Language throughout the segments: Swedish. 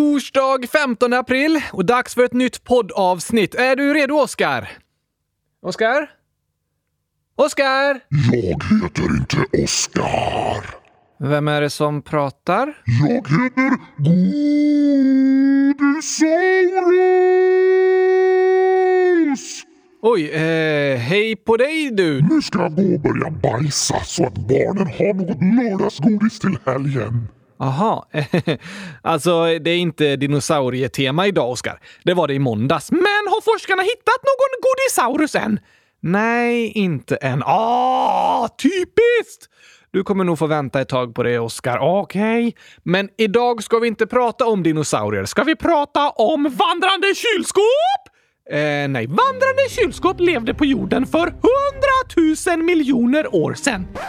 torsdag 15 april och dags för ett nytt poddavsnitt. Är du redo, Oskar? Oskar? Oskar? Jag heter inte Oskar. Vem är det som pratar? Jag heter Godisaurus! Oj, eh, hej på dig du! Nu ska jag gå och börja bajsa så att barnen har något lördagsgodis till helgen. Aha, alltså det är inte dinosaurietema idag, Oskar. Det var det i måndags. Men har forskarna hittat någon Godisaurus än? Nej, inte än. Ah, typiskt! Du kommer nog få vänta ett tag på det, Oskar. Okej. Okay. Men idag ska vi inte prata om dinosaurier. Ska vi prata om vandrande kylskåp? Eh, nej, vandrande kylskåp levde på jorden för hundratusen miljoner år sedan. Eh,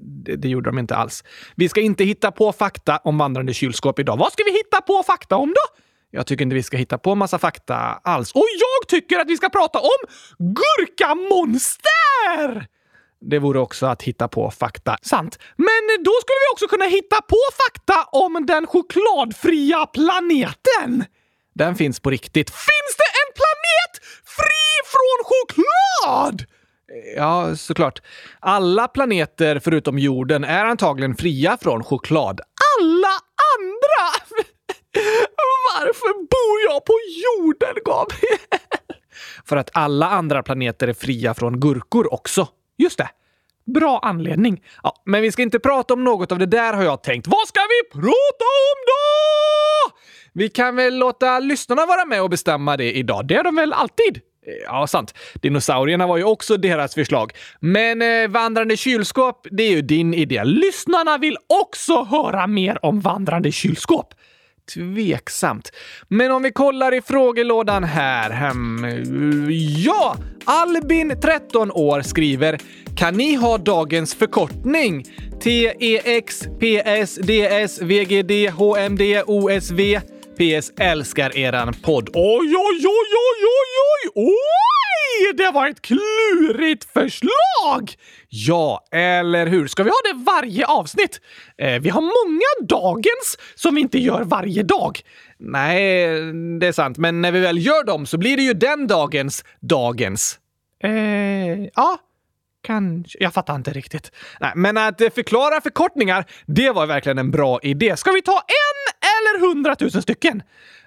det, det, gjorde de inte alls. Vi ska inte hitta på fakta om vandrande kylskåp idag. Vad ska vi hitta på fakta om då? Jag tycker inte vi ska hitta på massa fakta alls. Och jag tycker att vi ska prata om gurkamonster! Det vore också att hitta på fakta. Sant. Men då skulle vi också kunna hitta på fakta om den chokladfria planeten. Den finns på riktigt. Finns det en planet fri från choklad? Ja, såklart. Alla planeter förutom jorden är antagligen fria från choklad. Alla andra? Varför bor jag på jorden, Gabriel? För att alla andra planeter är fria från gurkor också. Just det. Bra anledning. Ja, men vi ska inte prata om något av det där har jag tänkt. Vad ska vi prata om då? Vi kan väl låta lyssnarna vara med och bestämma det idag. Det är de väl alltid? Ja, sant. Dinosaurierna var ju också deras förslag. Men eh, vandrande kylskåp, det är ju din idé. Lyssnarna vill också höra mer om vandrande kylskåp. Tveksamt. Men om vi kollar i frågelådan här. Hem, ja! Albin, 13 år, skriver “Kan ni ha dagens förkortning? T-E-X, P-S, D-S, V-G-D, H-M-D, O-S-V. PS älskar eran podd. Oj, oj, oj, oj, oj, oj! Oj! Det var ett klurigt förslag! Ja, eller hur? Ska vi ha det varje avsnitt? Eh, vi har många dagens som vi inte gör varje dag. Nej, det är sant. Men när vi väl gör dem så blir det ju den dagens dagens. Eh, ja. Kanske. Jag fattar inte riktigt. Nej, men att förklara förkortningar, det var verkligen en bra idé. Ska vi ta en eller 100 000 stycken?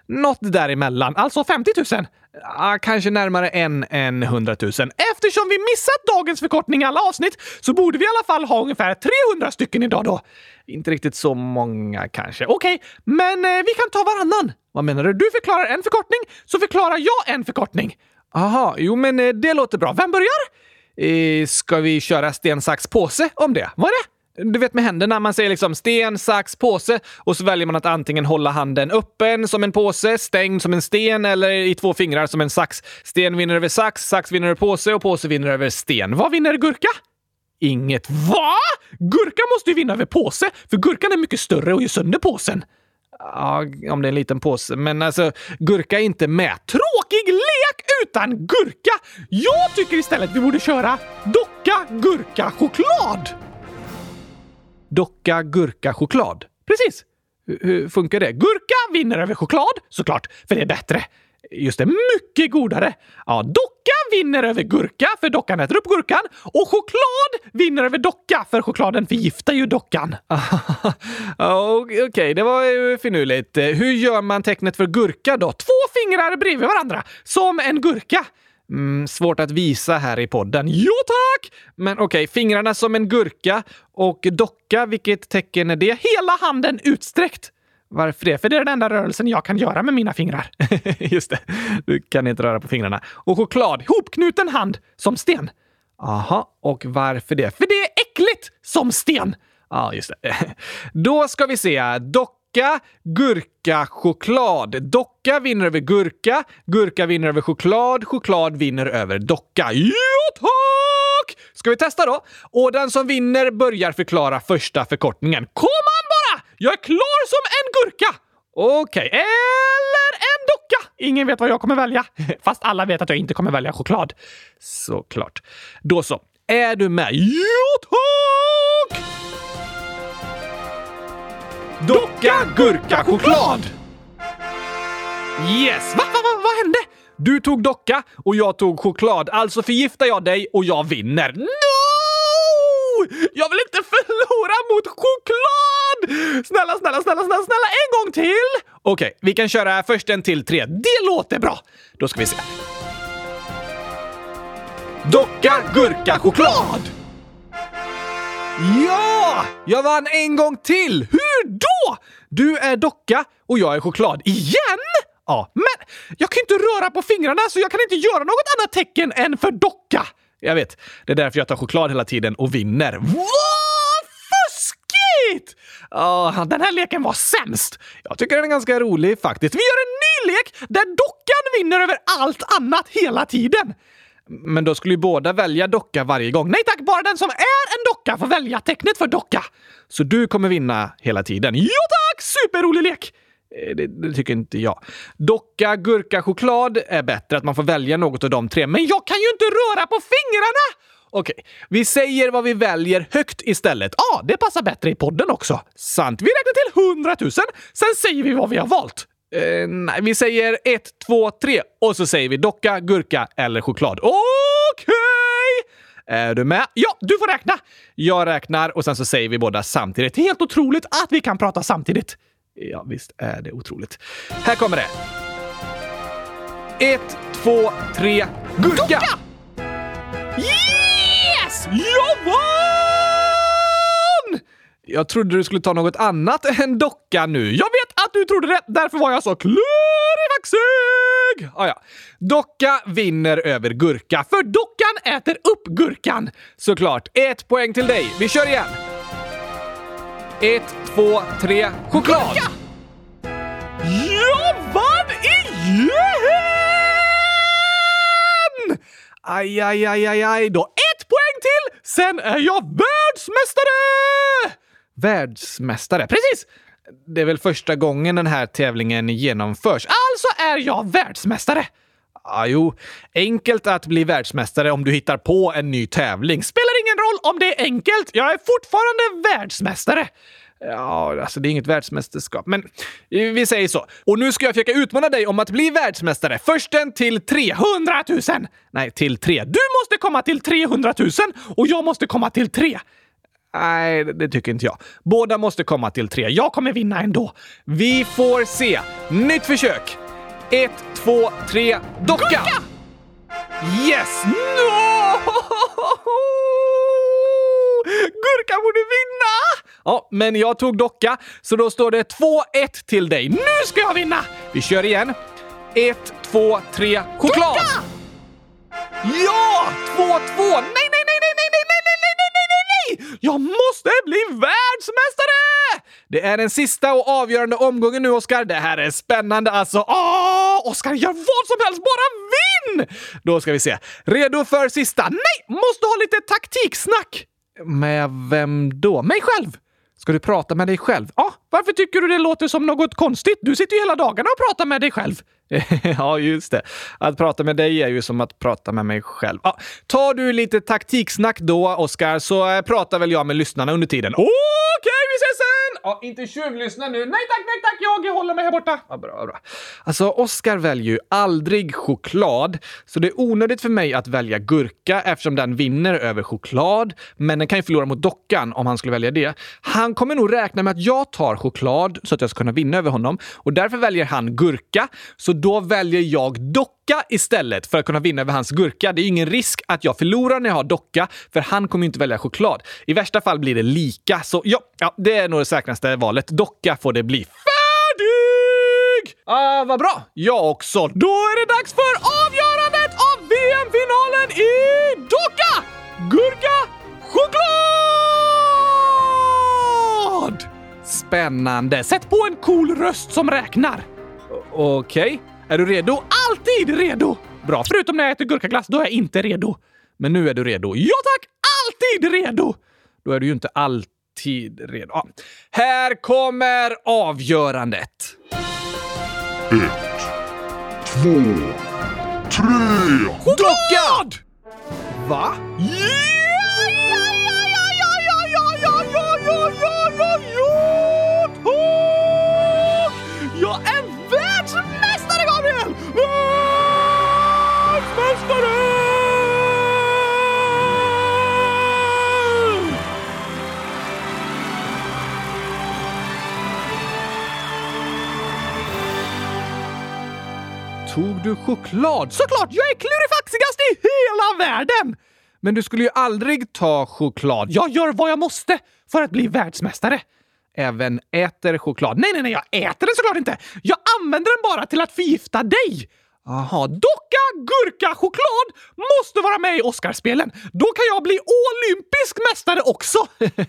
Något däremellan, alltså 50 000. Ah, kanske närmare en än 100 000. Eftersom vi missat dagens förkortning i alla avsnitt så borde vi i alla fall ha ungefär 300 stycken idag då. Inte riktigt så många kanske. Okej, okay, men eh, vi kan ta varannan. Vad menar du? Du förklarar en förkortning, så förklarar jag en förkortning. Aha, jo men eh, det låter bra. Vem börjar? Eh, ska vi köra sten, sax, påse om det? Var det? Du vet med händerna, man säger liksom sten, sax, påse och så väljer man att antingen hålla handen öppen som en påse, stängd som en sten eller i två fingrar som en sax. Sten vinner över sax, sax vinner över påse och påse vinner över sten. Vad vinner gurka? Inget. Va? Gurka måste ju vinna över påse, för gurkan är mycket större och gör sönder påsen. Ja, om det är en liten påse. Men alltså, gurka är inte med. Tråkig lek utan gurka! Jag tycker istället vi borde köra docka, gurka, choklad! Docka, gurka, choklad. Precis! Hur funkar det? Gurka vinner över choklad, såklart, för det är bättre. Just det, mycket godare! Ja, docka vinner över gurka, för dockan äter upp gurkan. Och choklad vinner över docka, för chokladen förgiftar ju dockan. Okej, okay, det var ju finurligt. Hur gör man tecknet för gurka då? Två fingrar bredvid varandra, som en gurka. Mm, svårt att visa här i podden. Jo tack! Men okej, okay, fingrarna som en gurka och docka, vilket tecken är det? Hela handen utsträckt. Varför det? För det är den enda rörelsen jag kan göra med mina fingrar. Just det, du kan inte röra på fingrarna. Och choklad, hopknuten hand, som sten. Aha, och varför det? För det är äckligt som sten! Ja, just det. Då ska vi se. Docka, gurka, choklad. Docka vinner över gurka, gurka vinner över choklad, choklad vinner över docka. Ja, tack! Ska vi testa då? Och den som vinner börjar förklara första förkortningen. Kom jag är klar som en gurka! Okej, okay. eller en docka! Ingen vet vad jag kommer välja. Fast alla vet att jag inte kommer välja choklad. Såklart. Då så. Är du med? Jo tack! Docka, gurka, choklad! Yes! Va, va, va, vad hände? Du tog docka och jag tog choklad. Alltså förgiftar jag dig och jag vinner. No! Jag vill inte förlora mot choklad! Snälla, snälla, snälla, snälla, snälla, en gång till! Okej, okay, vi kan köra först en till tre. Det låter bra! Då ska vi se. Docka, gurka, choklad! Ja! Jag vann en gång till! Hur då? Du är docka och jag är choklad. Igen? Ja, men jag kan inte röra på fingrarna så jag kan inte göra något annat tecken än för docka. Jag vet, det är därför jag tar choklad hela tiden och vinner. Vad fuskigt! Oh, den här leken var sämst. Jag tycker den är ganska rolig faktiskt. Vi gör en ny lek där dockan vinner över allt annat hela tiden. Men då skulle ju båda välja docka varje gång. Nej tack, bara den som är en docka får välja tecknet för docka. Så du kommer vinna hela tiden. Jo tack! Superrolig lek! Eh, det, det, tycker inte jag. Docka, gurka, choklad är bättre. Att man får välja något av de tre. Men jag kan ju inte röra på fingrarna! Okej, vi säger vad vi väljer högt istället. Ja, ah, det passar bättre i podden också. Sant. Vi räknar till hundratusen. Sen säger vi vad vi har valt. Eh, nej, vi säger ett, två, tre och så säger vi docka, gurka eller choklad. Okej! Okay! Är du med? Ja, du får räkna. Jag räknar och sen så säger vi båda samtidigt. Helt otroligt att vi kan prata samtidigt. Ja, visst är det otroligt. Här kommer det. Ett, två, tre, gurka! Docka! Yes! Jag vann! Jag trodde du skulle ta något annat än docka nu. Jag vet att du trodde det, därför var jag så klurifaxig! Ah, ja. Docka vinner över gurka, för dockan äter upp gurkan. Såklart. Ett poäng till dig. Vi kör igen. Ett, två, tre, choklad! Gurka! Jag vann igen! Aj, aj, aj, aj, aj då. Ett poäng till! Sen är jag världsmästare! Världsmästare, precis! Det är väl första gången den här tävlingen genomförs. Alltså är jag världsmästare! Ah, jo, enkelt att bli världsmästare om du hittar på en ny tävling. Spelar ingen roll om det är enkelt, jag är fortfarande världsmästare. Ja, alltså det är inget världsmästerskap, men vi säger så. Och nu ska jag försöka utmana dig om att bli världsmästare. Försten till 300 000! Nej, till 3. Du måste komma till 300 000 och jag måste komma till 3. Nej, det tycker inte jag. Båda måste komma till tre. Jag kommer vinna ändå. Vi får se. Nytt försök! Ett, två, tre, docka! docka! Yes! No! Gurka borde vinna! Ja, men jag tog docka, så då står det 2-1 till dig. Nu ska jag vinna! Vi kör igen. 1, 2, 3, choklad! Gurka! Ja! 2-2! Nej, nej, nej, nej, nej! Jag måste bli världsmästare! Det är den sista och avgörande omgången nu, Oskar. Det här är spännande alltså. Åh, Oskar, gör vad som helst, bara vinn! Då ska vi se. Redo för sista? Nej, måste ha lite taktiksnack. Med vem då? Mig själv! Ska du prata med dig själv? Ja, varför tycker du det låter som något konstigt? Du sitter ju hela dagarna och pratar med dig själv. ja, just det. Att prata med dig är ju som att prata med mig själv. Ja, tar du lite taktiksnack då, Oskar, så eh, pratar väl jag med lyssnarna under tiden. Oh okay, vi ses sen! Ja, inte tjuvlyssna nu. Nej tack, nej tack, jag håller mig här borta. Ja, bra, bra. Alltså, Oskar väljer ju aldrig choklad, så det är onödigt för mig att välja gurka eftersom den vinner över choklad. Men den kan ju förlora mot dockan om han skulle välja det. Han kommer nog räkna med att jag tar choklad så att jag ska kunna vinna över honom och därför väljer han gurka. Så då väljer jag docka istället för att kunna vinna över hans gurka. Det är ju ingen risk att jag förlorar när jag har docka, för han kommer ju inte välja choklad. I värsta fall blir det lika, så ja, ja det är nog det säkraste valet. Docka får det bli. Färdig! Ah, vad bra! Jag också. Då är det dags för avgörandet av VM-finalen i docka! Gurka! Choklad! Spännande. Sätt på en cool röst som räknar. Okej. Okay. Är du redo? Alltid redo! Bra, förutom när jag äter gurkaglass, då är jag inte redo. Men nu är du redo. Ja tack! Alltid redo! Då är du ju inte alltid redo. Ja. Här kommer avgörandet. Ett, två, tre... Choklad! Va? Yeah! Tog du choklad? Såklart! Jag är klurifaxigast i hela världen! Men du skulle ju aldrig ta choklad. Jag gör vad jag måste för att bli världsmästare. Även äter choklad. Nej, nej, nej, jag äter den såklart inte! Jag använder den bara till att förgifta dig! Aha, docka, gurka, choklad måste vara med i Oscarspelen. Då kan jag bli olympisk mästare också!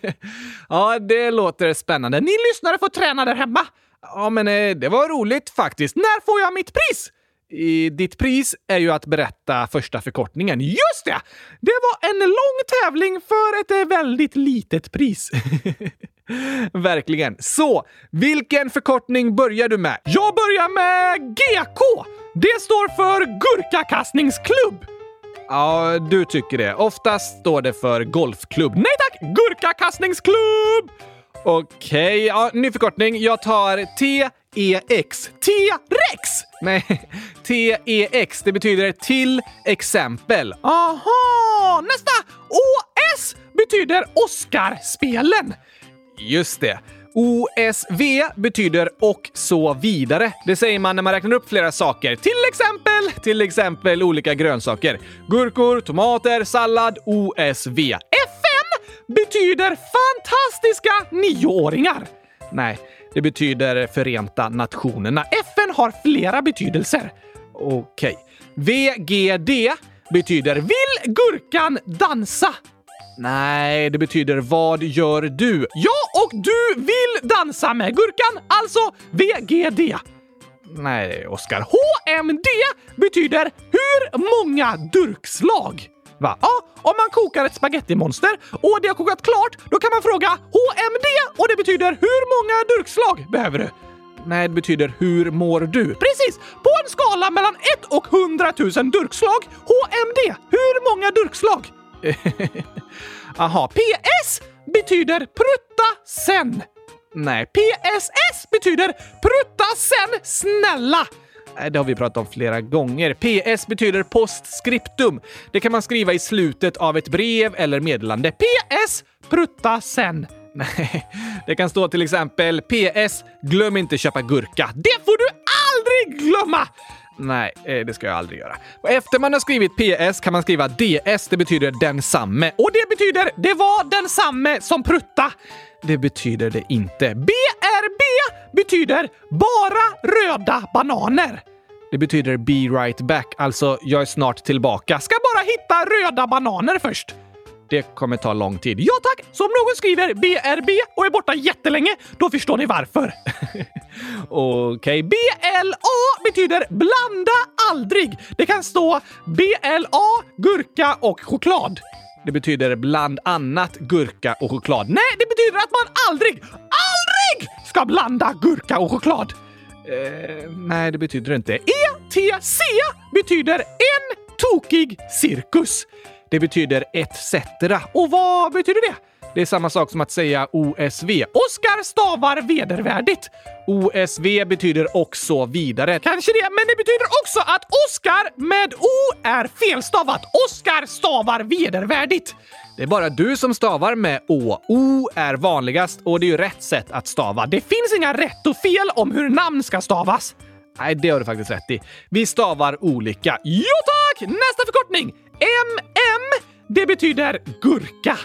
ja, det låter spännande. Ni lyssnare får träna där hemma. Ja, men eh, det var roligt faktiskt. När får jag mitt pris? I ditt pris är ju att berätta första förkortningen. Just det! Det var en lång tävling för ett eh, väldigt litet pris. Verkligen. Så, vilken förkortning börjar du med? Jag börjar med GK! Det står för Gurkakastningsklubb. Ja, du tycker det. Oftast står det för golfklubb. Nej tack! Gurkakastningsklubb! Okej, okay, ja, ny förkortning. Jag tar T... T-E-X. T-rex! Nej, T-E-X. Det betyder till exempel. Aha! Nästa! O-S betyder Oscarspelen. Just det. OSV betyder och så vidare. Det säger man när man räknar upp flera saker. Till exempel, till exempel olika grönsaker. Gurkor, tomater, sallad, OSV. FN betyder fantastiska nioåringar. Nej, det betyder Förenta Nationerna. FN har flera betydelser. Okej. Okay. VGD betyder Vill gurkan dansa? Nej, det betyder vad gör du? Ja, och du vill dansa med gurkan, alltså VGD. Nej, Oskar. HMD betyder hur många durkslag? Va? Ja, om man kokar ett spagettimonster och det har kokat klart, då kan man fråga HMD och det betyder hur många durkslag behöver du? Nej, det betyder hur mår du? Precis! På en skala mellan 1 och 100 000 durkslag, HMD, hur många durkslag? Aha, PS betyder prutta sen. Nej, PSS betyder prutta sen snälla. Det har vi pratat om flera gånger. PS betyder postscriptum. Det kan man skriva i slutet av ett brev eller meddelande. PS prutta sen. Nej, det kan stå till exempel PS glöm inte köpa gurka. Det får du aldrig glömma! Nej, eh, det ska jag aldrig göra. Och efter man har skrivit PS kan man skriva DS, det betyder densamme. Och det betyder det var densamme som prutta. Det betyder det inte. BRB betyder bara röda bananer. Det betyder be right back, alltså jag är snart tillbaka. Ska bara hitta röda bananer först. Det kommer ta lång tid. Ja tack! Så om någon skriver BRB och är borta jättelänge, då förstår ni varför. Okej, okay. BLA betyder blanda aldrig. Det kan stå BLA, gurka och choklad. Det betyder bland annat gurka och choklad. Nej, det betyder att man aldrig, ALDRIG ska blanda gurka och choklad. Eh, nej, det betyder det inte. ETC betyder en tokig cirkus. Det betyder etc. Och vad betyder det? Det är samma sak som att säga OSV. Oskar stavar vedervärdigt. OSV betyder också vidare. Kanske det, men det betyder också att Oskar med O är felstavat. Oskar stavar vedervärdigt. Det är bara du som stavar med Å. O är vanligast och det är ju rätt sätt att stava. Det finns inga rätt och fel om hur namn ska stavas. Nej, det har du faktiskt rätt i. Vi stavar olika. Jo tack! Nästa förkortning! MM, det betyder gurka.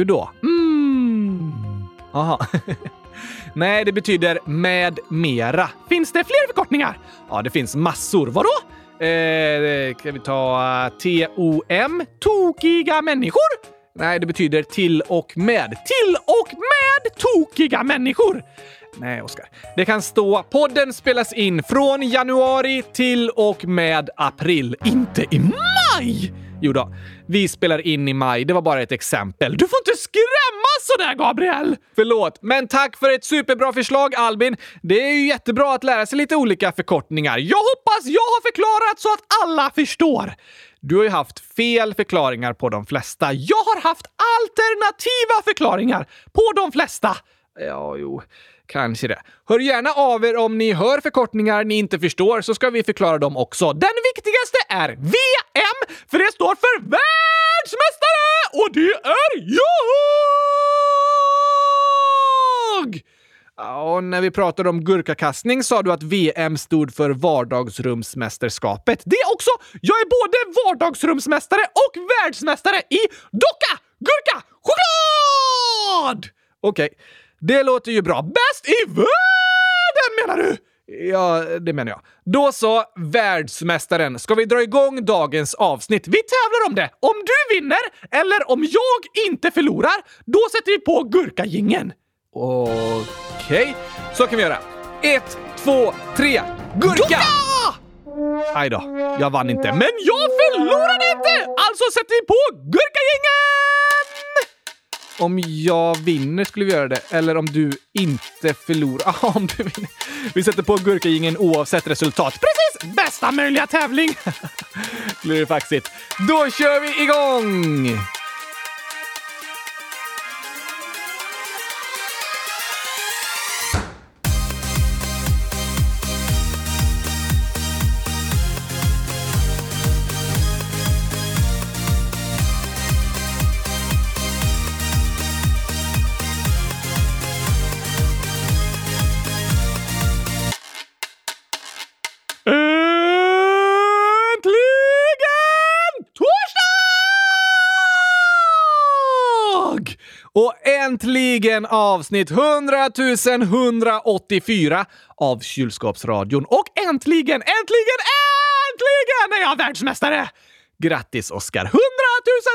Hur då? Mm. Aha. Nej, det betyder med mera. Finns det fler förkortningar? Ja, det finns massor. Vadå? Eh, kan vi ta TOM? Tokiga människor? Nej, det betyder till och med. Till och med tokiga människor! Nej, Oskar. Det kan stå podden spelas in från januari till och med april, inte i maj! Jo då, vi spelar in i maj. Det var bara ett exempel. Du får inte skrämmas sådär, Gabriel! Förlåt, men tack för ett superbra förslag, Albin. Det är ju jättebra att lära sig lite olika förkortningar. Jag hoppas jag har förklarat så att alla förstår. Du har ju haft fel förklaringar på de flesta. Jag har haft alternativa förklaringar på de flesta. Ja, jo. Kanske det. Hör gärna av er om ni hör förkortningar ni inte förstår så ska vi förklara dem också. Den viktigaste är VM, för det står för världsmästare! Och det är jag! Och när vi pratade om gurkakastning sa du att VM stod för vardagsrumsmästerskapet. Det också! Jag är både vardagsrumsmästare och världsmästare i docka, gurka, choklad! Okej, okay det låter ju bra. Bäst i världen menar du? Ja, det menar jag. Då så, världsmästaren. Ska vi dra igång dagens avsnitt? Vi tävlar om det! Om du vinner, eller om jag inte förlorar, då sätter vi på gurkagingen. Okej, okay. så kan vi göra. Ett, två, tre. Gurka! Gurka! Aj då, jag vann inte. Men jag förlorade inte! Alltså sätter vi på gurkagingen! Om jag vinner skulle vi göra det, eller om du inte förlorar. om du vinner. Vi sätter på gurkagingen oavsett resultat. Precis! Bästa möjliga tävling! Klurifaxigt. Då kör vi igång! Äntligen avsnitt 100 184 av Kylskåpsradion. Och äntligen, äntligen, äntligen är jag världsmästare! Grattis Oskar! 100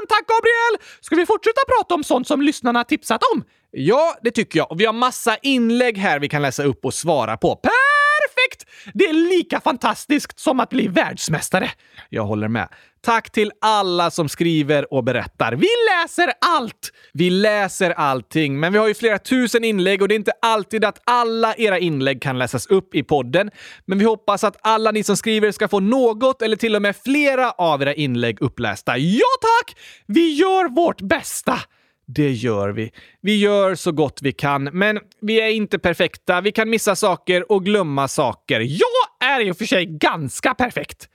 000 tack Gabriel! Ska vi fortsätta prata om sånt som lyssnarna tipsat om? Ja, det tycker jag. Och vi har massa inlägg här vi kan läsa upp och svara på. Perfekt! Det är lika fantastiskt som att bli världsmästare. Jag håller med. Tack till alla som skriver och berättar. Vi läser allt! Vi läser allting, men vi har ju flera tusen inlägg och det är inte alltid att alla era inlägg kan läsas upp i podden. Men vi hoppas att alla ni som skriver ska få något eller till och med flera av era inlägg upplästa. Ja tack! Vi gör vårt bästa! Det gör vi. Vi gör så gott vi kan, men vi är inte perfekta. Vi kan missa saker och glömma saker. Jag är i och för sig ganska perfekt.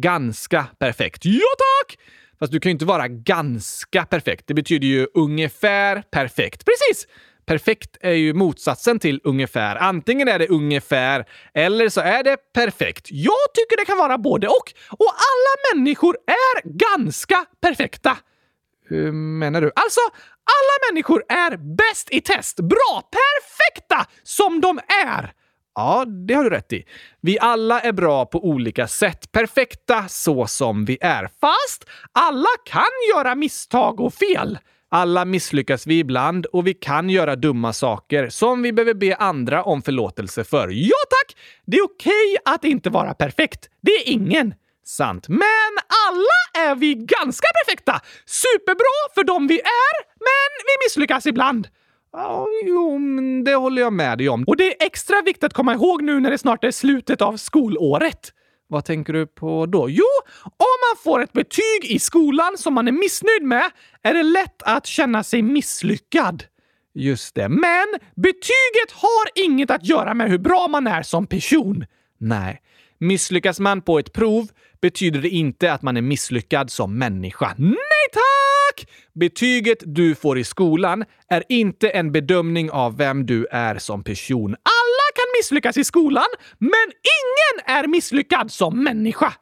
Ganska perfekt. Ja tack! Fast du kan ju inte vara ganska perfekt. Det betyder ju ungefär perfekt. Precis! Perfekt är ju motsatsen till ungefär. Antingen är det ungefär eller så är det perfekt. Jag tycker det kan vara både och. Och alla människor är ganska perfekta. Hur menar du? Alltså, alla människor är bäst i test. Bra! Perfekta som de är! Ja, det har du rätt i. Vi alla är bra på olika sätt, perfekta så som vi är. Fast alla kan göra misstag och fel. Alla misslyckas vi ibland och vi kan göra dumma saker som vi behöver be andra om förlåtelse för. Ja tack! Det är okej att inte vara perfekt. Det är ingen. Sant. Men alla är vi ganska perfekta! Superbra för dem vi är, men vi misslyckas ibland. Ja, jo, det håller jag med dig om. Och det är extra viktigt att komma ihåg nu när det snart är slutet av skolåret. Vad tänker du på då? Jo, om man får ett betyg i skolan som man är missnöjd med är det lätt att känna sig misslyckad. Just det. Men betyget har inget att göra med hur bra man är som person. Nej. Misslyckas man på ett prov betyder det inte att man är misslyckad som människa. Nej tack! Betyget du får i skolan är inte en bedömning av vem du är som person. Alla kan misslyckas i skolan, men ingen är misslyckad som människa.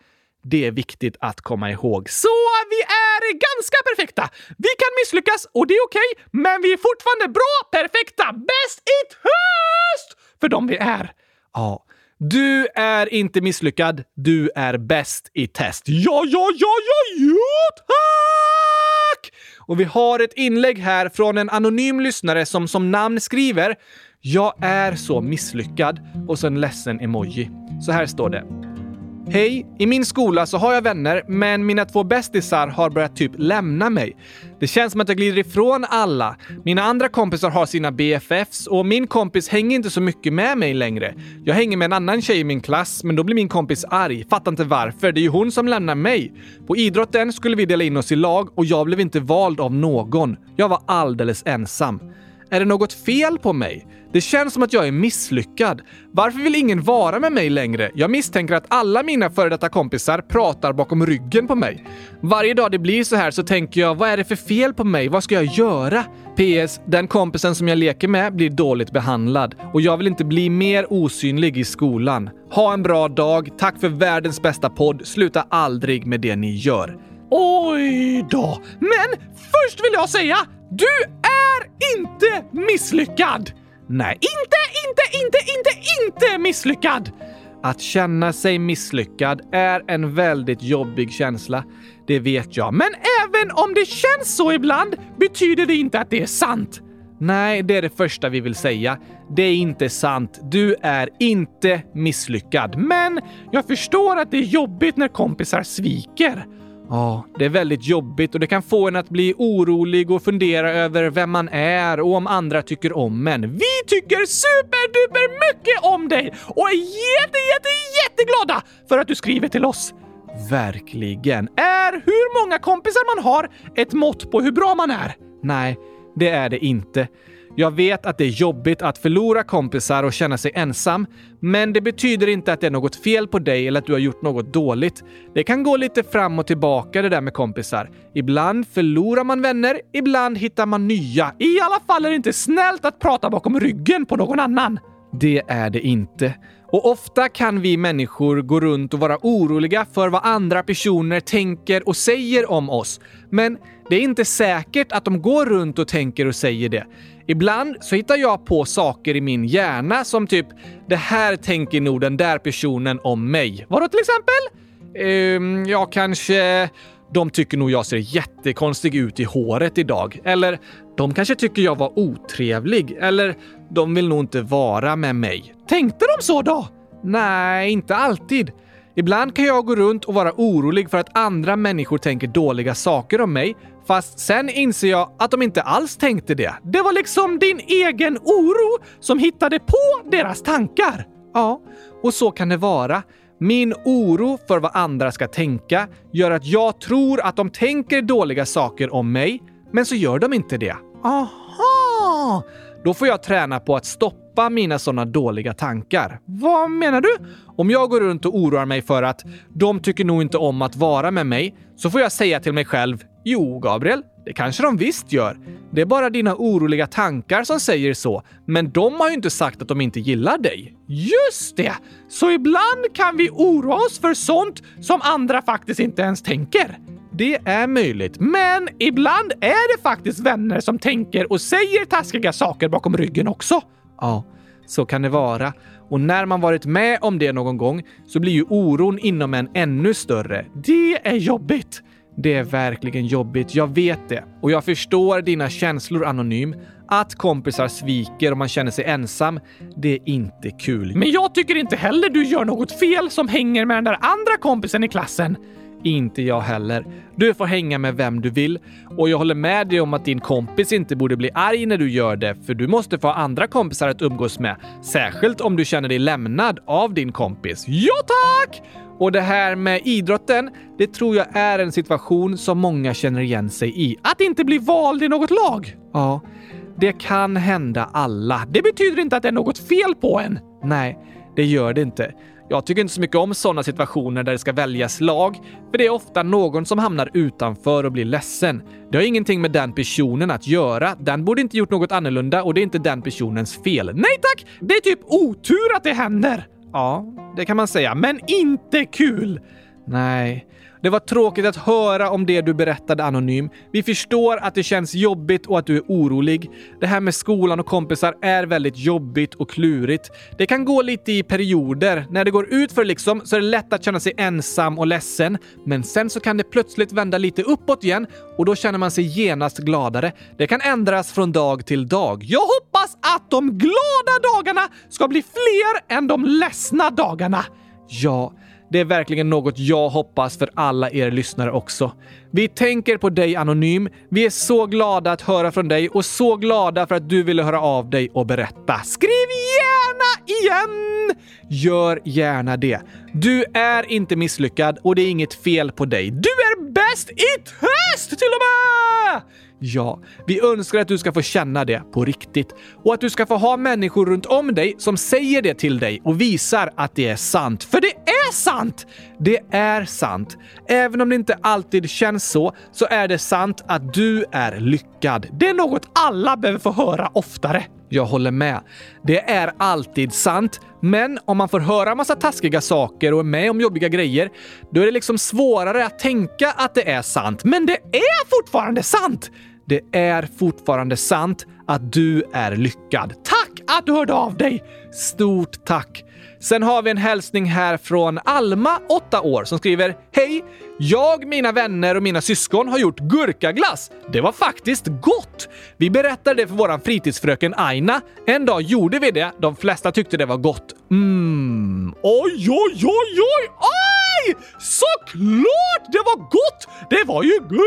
Det är viktigt att komma ihåg. Så vi är ganska perfekta. Vi kan misslyckas och det är okej, okay, men vi är fortfarande bra, perfekta, bäst i test för de vi är. Ja, du är inte misslyckad. Du är bäst i test. Ja, ja, ja, ja, ja, tack! Och vi har ett inlägg här från en anonym lyssnare som som namn skriver “Jag är så misslyckad” och så en ledsen emoji. Så här står det. Hej! I min skola så har jag vänner, men mina två bästisar har börjat typ lämna mig. Det känns som att jag glider ifrån alla. Mina andra kompisar har sina BFFs och min kompis hänger inte så mycket med mig längre. Jag hänger med en annan tjej i min klass, men då blir min kompis arg. Fattar inte varför. Det är ju hon som lämnar mig. På idrotten skulle vi dela in oss i lag och jag blev inte vald av någon. Jag var alldeles ensam. Är det något fel på mig? Det känns som att jag är misslyckad. Varför vill ingen vara med mig längre? Jag misstänker att alla mina före detta kompisar pratar bakom ryggen på mig. Varje dag det blir så här så tänker jag, vad är det för fel på mig? Vad ska jag göra? PS. Den kompisen som jag leker med blir dåligt behandlad och jag vill inte bli mer osynlig i skolan. Ha en bra dag. Tack för världens bästa podd. Sluta aldrig med det ni gör. Oj då! Men först vill jag säga, du är inte misslyckad! Nej, inte, inte, inte, inte, inte misslyckad! Att känna sig misslyckad är en väldigt jobbig känsla. Det vet jag. Men även om det känns så ibland betyder det inte att det är sant. Nej, det är det första vi vill säga. Det är inte sant. Du är inte misslyckad. Men jag förstår att det är jobbigt när kompisar sviker. Ja, det är väldigt jobbigt och det kan få en att bli orolig och fundera över vem man är och om andra tycker om en. Vi tycker superduper mycket om dig och är jätte, jätte, jätteglada för att du skriver till oss. Verkligen. Är hur många kompisar man har ett mått på hur bra man är? Nej, det är det inte. Jag vet att det är jobbigt att förlora kompisar och känna sig ensam, men det betyder inte att det är något fel på dig eller att du har gjort något dåligt. Det kan gå lite fram och tillbaka det där med kompisar. Ibland förlorar man vänner, ibland hittar man nya. I alla fall är det inte snällt att prata bakom ryggen på någon annan. Det är det inte. Och ofta kan vi människor gå runt och vara oroliga för vad andra personer tänker och säger om oss. Men det är inte säkert att de går runt och tänker och säger det. Ibland så hittar jag på saker i min hjärna som typ “det här tänker nog den där personen om mig”. Vadå till exempel? Ehm, ja, kanske “de tycker nog jag ser jättekonstig ut i håret idag” eller “de kanske tycker jag var otrevlig” eller “de vill nog inte vara med mig”. Tänkte de så då? Nej, inte alltid. Ibland kan jag gå runt och vara orolig för att andra människor tänker dåliga saker om mig, fast sen inser jag att de inte alls tänkte det. Det var liksom din egen oro som hittade på deras tankar. Ja, och så kan det vara. Min oro för vad andra ska tänka gör att jag tror att de tänker dåliga saker om mig, men så gör de inte det. Aha! Då får jag träna på att stoppa stoppa mina sådana dåliga tankar. Vad menar du? Om jag går runt och oroar mig för att de tycker nog inte om att vara med mig, så får jag säga till mig själv Jo, Gabriel, det kanske de visst gör. Det är bara dina oroliga tankar som säger så, men de har ju inte sagt att de inte gillar dig. Just det! Så ibland kan vi oroa oss för sånt som andra faktiskt inte ens tänker. Det är möjligt, men ibland är det faktiskt vänner som tänker och säger taskiga saker bakom ryggen också. Ja, så kan det vara. Och när man varit med om det någon gång så blir ju oron inom en ännu större. Det är jobbigt. Det är verkligen jobbigt, jag vet det. Och jag förstår dina känslor Anonym. Att kompisar sviker och man känner sig ensam, det är inte kul. Men jag tycker inte heller du gör något fel som hänger med den där andra kompisen i klassen. Inte jag heller. Du får hänga med vem du vill. Och jag håller med dig om att din kompis inte borde bli arg när du gör det, för du måste få andra kompisar att umgås med. Särskilt om du känner dig lämnad av din kompis. Ja tack! Och det här med idrotten, det tror jag är en situation som många känner igen sig i. Att inte bli vald i något lag. Ja, det kan hända alla. Det betyder inte att det är något fel på en. Nej, det gör det inte. Jag tycker inte så mycket om sådana situationer där det ska väljas lag, för det är ofta någon som hamnar utanför och blir ledsen. Det har ingenting med den personen att göra. Den borde inte gjort något annorlunda och det är inte den personens fel. Nej tack! Det är typ otur att det händer. Ja, det kan man säga, men inte kul. Nej, det var tråkigt att höra om det du berättade anonym. Vi förstår att det känns jobbigt och att du är orolig. Det här med skolan och kompisar är väldigt jobbigt och klurigt. Det kan gå lite i perioder. När det går ut för liksom så är det lätt att känna sig ensam och ledsen. Men sen så kan det plötsligt vända lite uppåt igen och då känner man sig genast gladare. Det kan ändras från dag till dag. Jag hoppas att de glada dagarna ska bli fler än de ledsna dagarna. Ja, det är verkligen något jag hoppas för alla er lyssnare också. Vi tänker på dig Anonym. Vi är så glada att höra från dig och så glada för att du ville höra av dig och berätta. Skriv gärna igen! Gör gärna det. Du är inte misslyckad och det är inget fel på dig. Du är bäst i test till och med! Ja, vi önskar att du ska få känna det på riktigt och att du ska få ha människor runt om dig som säger det till dig och visar att det är sant. För det är sant! Det är sant. Även om det inte alltid känns så, så är det sant att du är lyckad. Det är något alla behöver få höra oftare. Jag håller med. Det är alltid sant, men om man får höra massa taskiga saker och är med om jobbiga grejer, då är det liksom svårare att tänka att det är sant. Men det är fortfarande sant! Det är fortfarande sant att du är lyckad. Tack att du hörde av dig! Stort tack! Sen har vi en hälsning här från Alma, 8 år, som skriver Hej! Jag, mina vänner och mina syskon har gjort gurkaglass. Det var faktiskt gott! Vi berättade det för vår fritidsfröken Aina. En dag gjorde vi det. De flesta tyckte det var gott. Mmm. Oj, oj, oj, oj, oj! Såklart det var gott! Det var ju gurkaglass!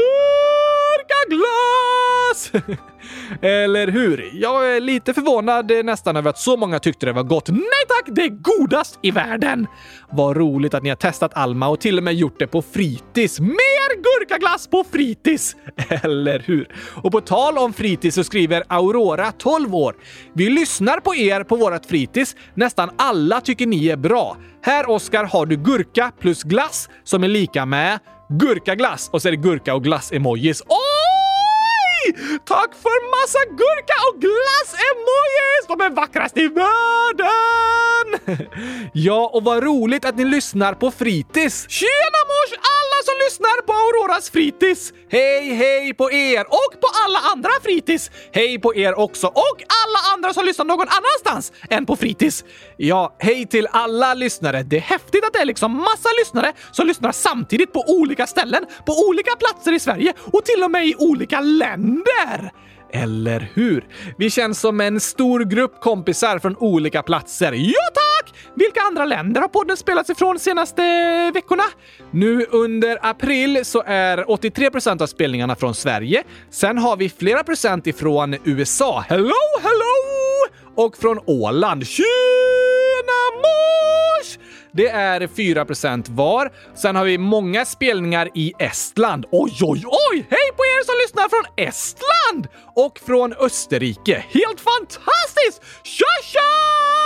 Eller hur? Jag är lite förvånad eh, nästan över att så många tyckte det var gott. Nej tack, det är godast i världen! Vad roligt att ni har testat Alma och till och med gjort det på fritids. Mer gurkaglass på fritids! Eller hur? Och på tal om fritids så skriver Aurora, 12 år. Vi lyssnar på er på vårt fritids. Nästan alla tycker ni är bra. Här Oskar har du gurka plus glass som är lika med gurkaglass och så är det gurka och glass-emojis. Åh! Tack för massa gurka och glass-emojis! De är vackrast i världen! ja, och vad roligt att ni lyssnar på fritids. Tjena mors alla som lyssnar på Auroras fritids! Hej, hej på er och på alla andra fritids! Hej på er också och alla andra som lyssnar någon annanstans än på fritids. Ja, hej till alla lyssnare. Det är häftigt att det är liksom massa lyssnare som lyssnar samtidigt på olika ställen, på olika platser i Sverige och till och med i olika länder. Eller hur? Vi känns som en stor grupp kompisar från olika platser. Ja tack! Vilka andra länder har podden spelats ifrån senaste eh, veckorna? Nu under april så är 83 procent av spelningarna från Sverige. Sen har vi flera procent ifrån USA. Hello, hello! Och från Åland. Tjena mors! Det är 4% var. Sen har vi många spelningar i Estland. Oj, oj, oj! Hej på er som lyssnar från Estland! Och från Österrike. Helt fantastiskt! Tja, tja!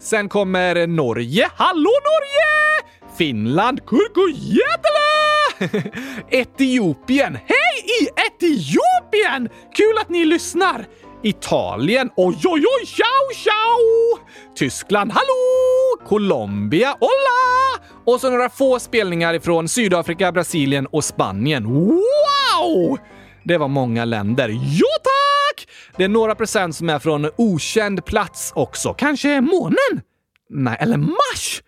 Sen kommer Norge. Hallå Norge! Finland. Kurkujätele! Etiopien. Hej i Etiopien! Kul att ni lyssnar! Italien. Oj, oj, oj! Ciao, ciao! Tyskland. Hallå! Colombia. Hola! Och så några få spelningar ifrån Sydafrika, Brasilien och Spanien. Wow! Det var många länder. Jo tack! Det är några procent som är från okänd plats också. Kanske månen? Nej, eller Mars?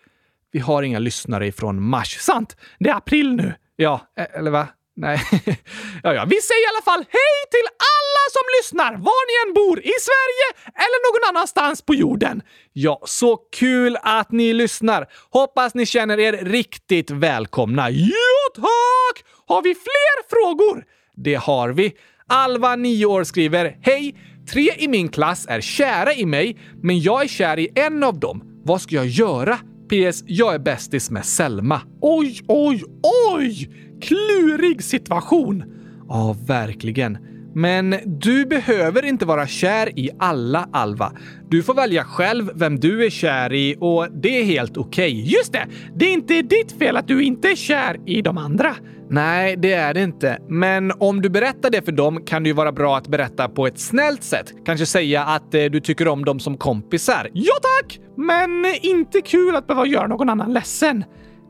Vi har inga lyssnare ifrån Mars. Sant! Det är april nu. Ja, e- eller va? Nej. ja, ja. Vi säger i alla fall hej till alla som lyssnar, var ni än bor, i Sverige eller någon annanstans på jorden. Ja, så kul att ni lyssnar. Hoppas ni känner er riktigt välkomna. Ja, tack! Har vi fler frågor? Det har vi. Alva, 9 år, skriver Hej! Tre i min klass är kära i mig, men jag är kär i en av dem. Vad ska jag göra? PS. Jag är bästis med Selma. Oj, oj, oj! Klurig situation. Ja, verkligen. Men du behöver inte vara kär i alla, Alva. Du får välja själv vem du är kär i och det är helt okej. Okay. Just det! Det är inte ditt fel att du inte är kär i de andra. Nej, det är det inte. Men om du berättar det för dem kan det ju vara bra att berätta på ett snällt sätt. Kanske säga att eh, du tycker om dem som kompisar. Ja tack! Men inte kul att behöva göra någon annan ledsen.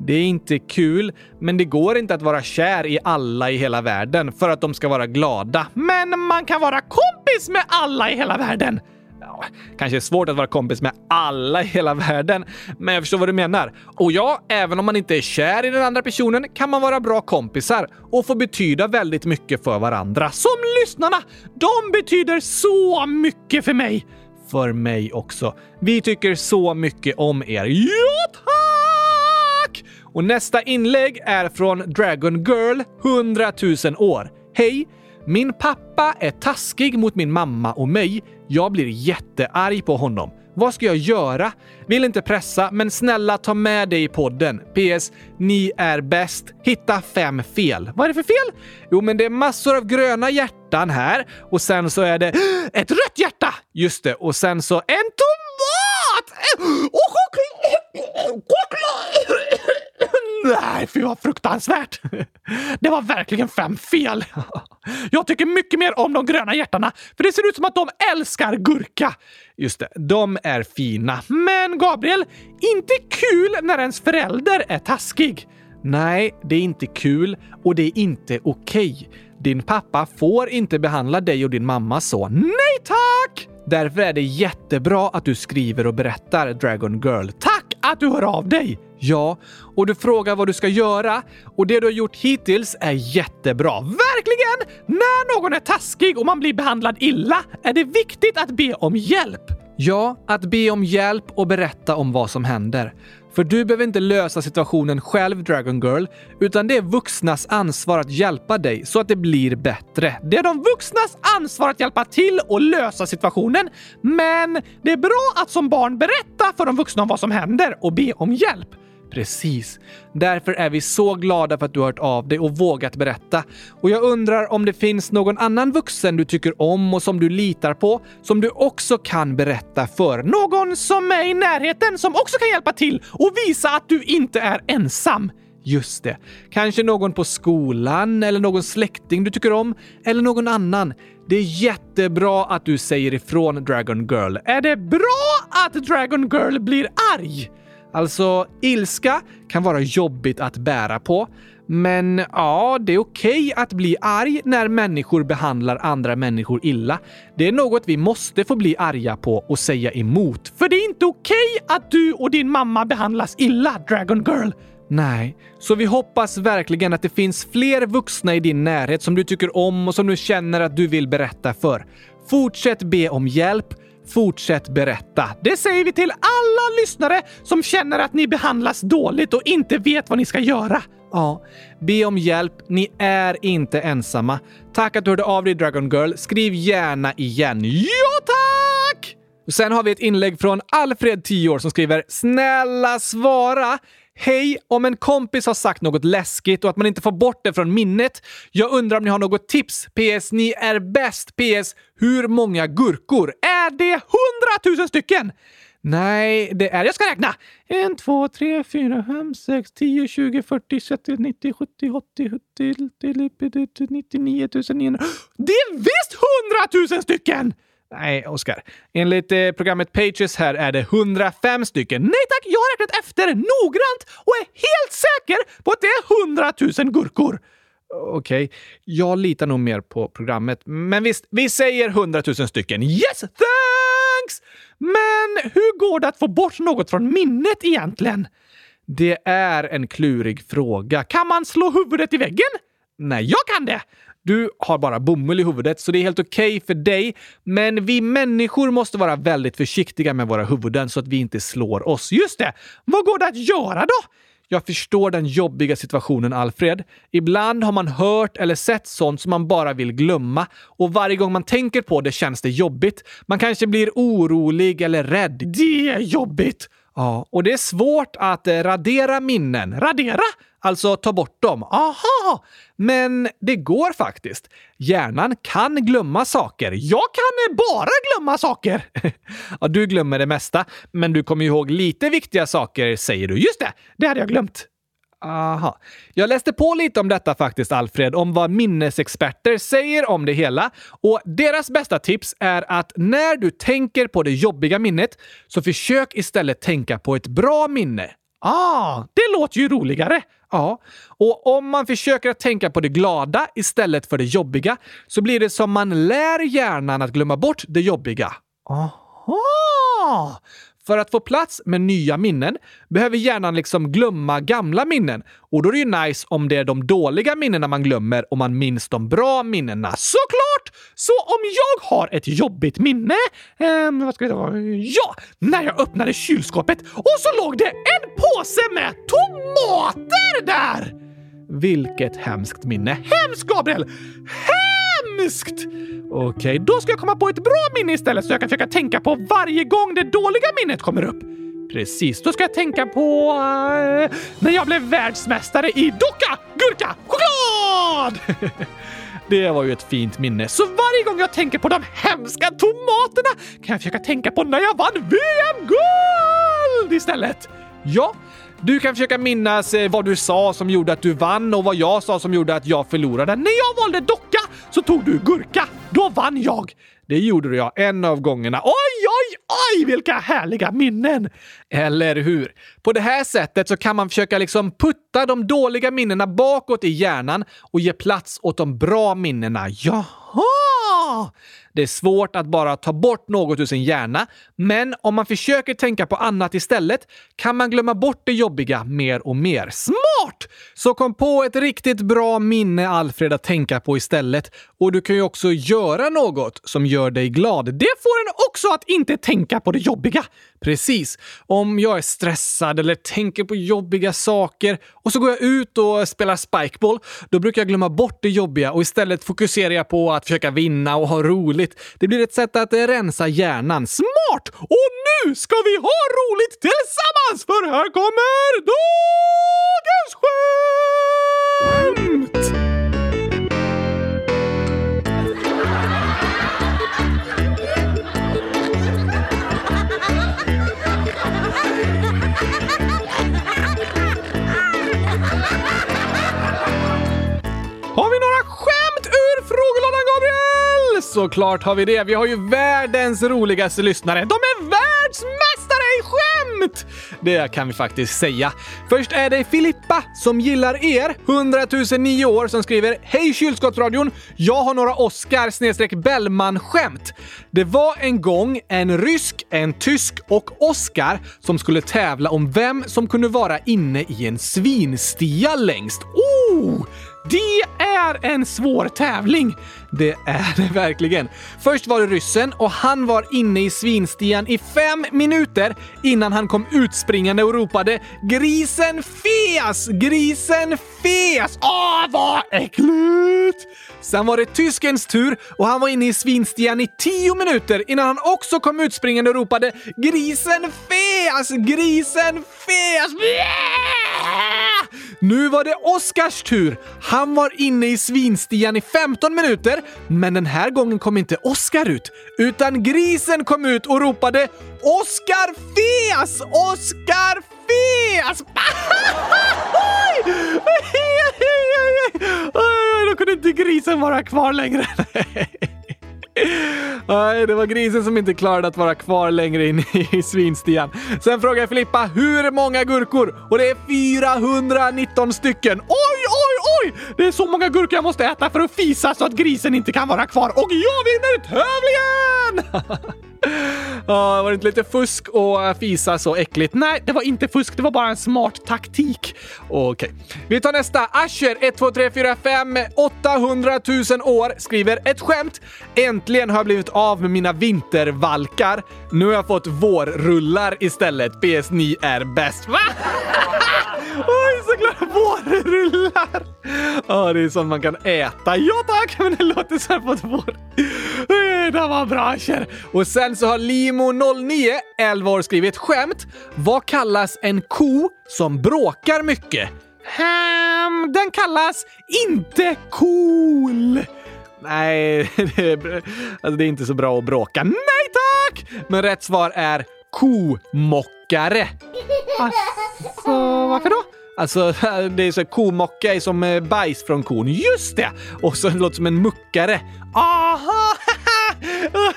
Det är inte kul, men det går inte att vara kär i alla i hela världen för att de ska vara glada. Men man kan vara kompis med alla i hela världen! Ja, kanske är svårt att vara kompis med alla i hela världen, men jag förstår vad du menar. Och ja, även om man inte är kär i den andra personen kan man vara bra kompisar och få betyda väldigt mycket för varandra. Som lyssnarna! De betyder så mycket för mig! För mig också. Vi tycker så mycket om er. Ja, tack! Och nästa inlägg är från Dragon Girl, 100 000 år. Hej! Min pappa är taskig mot min mamma och mig. Jag blir jättearg på honom. Vad ska jag göra? Vill inte pressa, men snälla ta med det i podden. PS. Ni är bäst. Hitta fem fel. Vad är det för fel? Jo, men det är massor av gröna hjärtan här och sen så är det ett rött hjärta! Just det, och sen så en tomat! Och choklad! Nej, fy vad fruktansvärt! Det var verkligen fem fel. Jag tycker mycket mer om de gröna hjärtarna, för det ser ut som att de älskar gurka. Just det, de är fina. Men Gabriel, inte kul när ens förälder är taskig. Nej, det är inte kul och det är inte okej. Okay. Din pappa får inte behandla dig och din mamma så. Nej tack! Därför är det jättebra att du skriver och berättar, Dragon Girl. Tack att du hör av dig! Ja, och du frågar vad du ska göra och det du har gjort hittills är jättebra. Verkligen! När någon är taskig och man blir behandlad illa är det viktigt att be om hjälp. Ja, att be om hjälp och berätta om vad som händer. För du behöver inte lösa situationen själv, Dragon Girl, utan det är vuxnas ansvar att hjälpa dig så att det blir bättre. Det är de vuxnas ansvar att hjälpa till och lösa situationen, men det är bra att som barn berätta för de vuxna om vad som händer och be om hjälp. Precis. Därför är vi så glada för att du har hört av dig och vågat berätta. Och jag undrar om det finns någon annan vuxen du tycker om och som du litar på, som du också kan berätta för. Någon som är i närheten som också kan hjälpa till och visa att du inte är ensam. Just det. Kanske någon på skolan eller någon släkting du tycker om eller någon annan. Det är jättebra att du säger ifrån Dragon Girl. Är det bra att Dragon Girl blir arg? Alltså, ilska kan vara jobbigt att bära på. Men ja, det är okej okay att bli arg när människor behandlar andra människor illa. Det är något vi måste få bli arga på och säga emot. För det är inte okej okay att du och din mamma behandlas illa, Dragon Girl. Nej, så vi hoppas verkligen att det finns fler vuxna i din närhet som du tycker om och som du känner att du vill berätta för. Fortsätt be om hjälp Fortsätt berätta. Det säger vi till alla lyssnare som känner att ni behandlas dåligt och inte vet vad ni ska göra. Ja, be om hjälp. Ni är inte ensamma. Tack att du hörde av dig Dragon Girl. Skriv gärna igen. Ja, tack! Sen har vi ett inlägg från Alfred, 10 år, som skriver “Snälla svara! Hej! Om en kompis har sagt något läskigt och att man inte får bort det från minnet. Jag undrar om ni har något tips? PS. Ni är bäst. PS. Hur många gurkor? Är det hundratusen stycken? Nej, det är... Jag ska räkna! 1, 2, 3, 4, 5, 6, 10, 20, 40, 70, 90, 70, 80, 70, 99 900. Det är visst hundratusen stycken! Nej, Oskar. Enligt eh, programmet Pages här är det 105 stycken. Nej tack, jag har räknat efter noggrant och är helt säker på att det är 100 000 gurkor. Okej, okay. jag litar nog mer på programmet. Men visst, vi säger 100 000 stycken. Yes, thanks! Men hur går det att få bort något från minnet egentligen? Det är en klurig fråga. Kan man slå huvudet i väggen? Nej, jag kan det! Du har bara bomull i huvudet, så det är helt okej okay för dig. Men vi människor måste vara väldigt försiktiga med våra huvuden så att vi inte slår oss. Just det! Vad går det att göra då? Jag förstår den jobbiga situationen, Alfred. Ibland har man hört eller sett sånt som man bara vill glömma och varje gång man tänker på det känns det jobbigt. Man kanske blir orolig eller rädd. Det är jobbigt! Ja, och det är svårt att eh, radera minnen. Radera? Alltså ta bort dem. Aha! Men det går faktiskt. Hjärnan kan glömma saker. Jag kan eh, bara glömma saker! ja, du glömmer det mesta, men du kommer ihåg lite viktiga saker, säger du. Just det, det hade jag glömt. Aha. Jag läste på lite om detta faktiskt, Alfred, om vad minnesexperter säger om det hela. Och deras bästa tips är att när du tänker på det jobbiga minnet så försök istället tänka på ett bra minne. Ah, det låter ju roligare! Ja, och om man försöker att tänka på det glada istället för det jobbiga så blir det som man lär hjärnan att glömma bort det jobbiga. Aha! För att få plats med nya minnen behöver hjärnan liksom glömma gamla minnen. Och då är det ju nice om det är de dåliga minnena man glömmer och man minns de bra minnena. Såklart! Så om jag har ett jobbigt minne... Eh, vad ska det vara? Ja! När jag öppnade kylskåpet och så låg det en påse med tomater där! Vilket hemskt minne. Hemskt, Gabriel! Hemskt! Okej, okay, då ska jag komma på ett bra minne istället så jag kan försöka tänka på varje gång det dåliga minnet kommer upp. Precis, då ska jag tänka på uh, när jag blev världsmästare i docka, gurka, choklad! Det var ju ett fint minne. Så varje gång jag tänker på de hemska tomaterna kan jag försöka tänka på när jag vann VM-guld istället. Ja, du kan försöka minnas eh, vad du sa som gjorde att du vann och vad jag sa som gjorde att jag förlorade. När jag valde docka så tog du gurka. Då vann jag. Det gjorde jag en av gångerna. Oj, oj, oj, vilka härliga minnen! Eller hur? På det här sättet så kan man försöka liksom putta de dåliga minnena bakåt i hjärnan och ge plats åt de bra minnena. Jaha! Det är svårt att bara ta bort något ur sin hjärna, men om man försöker tänka på annat istället kan man glömma bort det jobbiga mer och mer. Smart! Så kom på ett riktigt bra minne, Alfred, att tänka på istället. Och du kan ju också göra något som gör dig glad. Det får en också att inte tänka på det jobbiga. Precis. Om jag är stressad eller tänker på jobbiga saker och så går jag ut och spelar spikeball, då brukar jag glömma bort det jobbiga och istället fokuserar jag på att försöka vinna och ha roligt. Det blir ett sätt att rensa hjärnan. Smart! Och nu ska vi ha roligt tillsammans, för här kommer dagens skämt! Såklart har vi det. Vi har ju världens roligaste lyssnare. De är världsmästare i skämt! Det kan vi faktiskt säga. Först är det Filippa som gillar er, 100 009 år, som skriver Hej kylskåpsradion! Jag har några Oscar Bellman-skämt. Det var en gång en rysk, en tysk och Oscar som skulle tävla om vem som kunde vara inne i en svinstia längst. Oh! Det är en svår tävling! Det är det verkligen. Först var det ryssen och han var inne i svinstian i fem minuter innan han kom utspringande och ropade “Grisen fes! Grisen fes!” Åh, vad äckligt! Sen var det tyskens tur och han var inne i svinstian i tio minuter innan han också kom utspringande och ropade “Grisen fes! Grisen fes!” Nu var det Oskars tur. Han var inne i svinstian i 15 minuter, men den här gången kom inte Oscar ut, utan grisen kom ut och ropade “Oscar fes! Oscar fes!” Då kunde inte grisen vara kvar längre. Nej, det var grisen som inte klarade att vara kvar längre in i svinstian. Sen frågar Filippa hur många gurkor? Och det är 419 stycken. Oj, oj, oj! Det är så många gurkor jag måste äta för att fisa så att grisen inte kan vara kvar. Och jag vinner tävlingen! Var det inte lite fusk och eh, fisa så äckligt? Nej, det var inte fusk. Det var bara en smart taktik. Okej. Okay. Vi tar nästa. Asher 1, 2, 3, 4, 5, 800 000 år skriver ett skämt. Äntligen har jag blivit av med mina vintervalkar. Nu har jag fått vårrullar istället. PS, ni är bäst. Va? Oj, såklart vårrullar! Ja, det är sånt man kan äta. Ja tack, men det låter så här på ett vår. Det var bra, Kär. Och sen så har Limo09, 11 år, skrivit skämt. Vad kallas en ko som bråkar mycket? Hmm, den kallas inte cool. Nej, det är, alltså det är inte så bra att bråka. Nej tack! Men rätt svar är komockare. Alltså, varför då? Alltså, det är så komocka är som eh, bajs från kon. Just det! Och så låter som en muckare. Aha!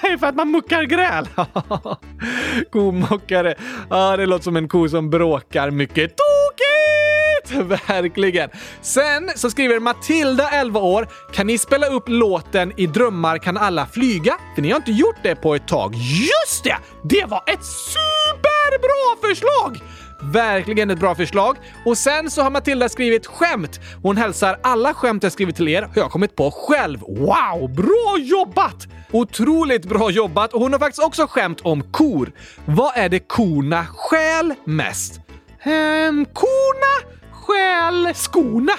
det är För att man muckar gräl. Komockare. Ja, det låter som en ko som bråkar mycket. Tokigt! Verkligen. Sen så skriver Matilda, 11 år, kan ni spela upp låten I drömmar kan alla flyga? För ni har inte gjort det på ett tag. Just det! Det var ett superbra förslag! Verkligen ett bra förslag. Och sen så har Matilda skrivit skämt. Hon hälsar alla skämt jag skrivit till er har jag kommit på själv. Wow, bra jobbat! Otroligt bra jobbat och hon har faktiskt också skämt om kor. Vad är det korna skäl mest? Ehm, korna skäl skorna.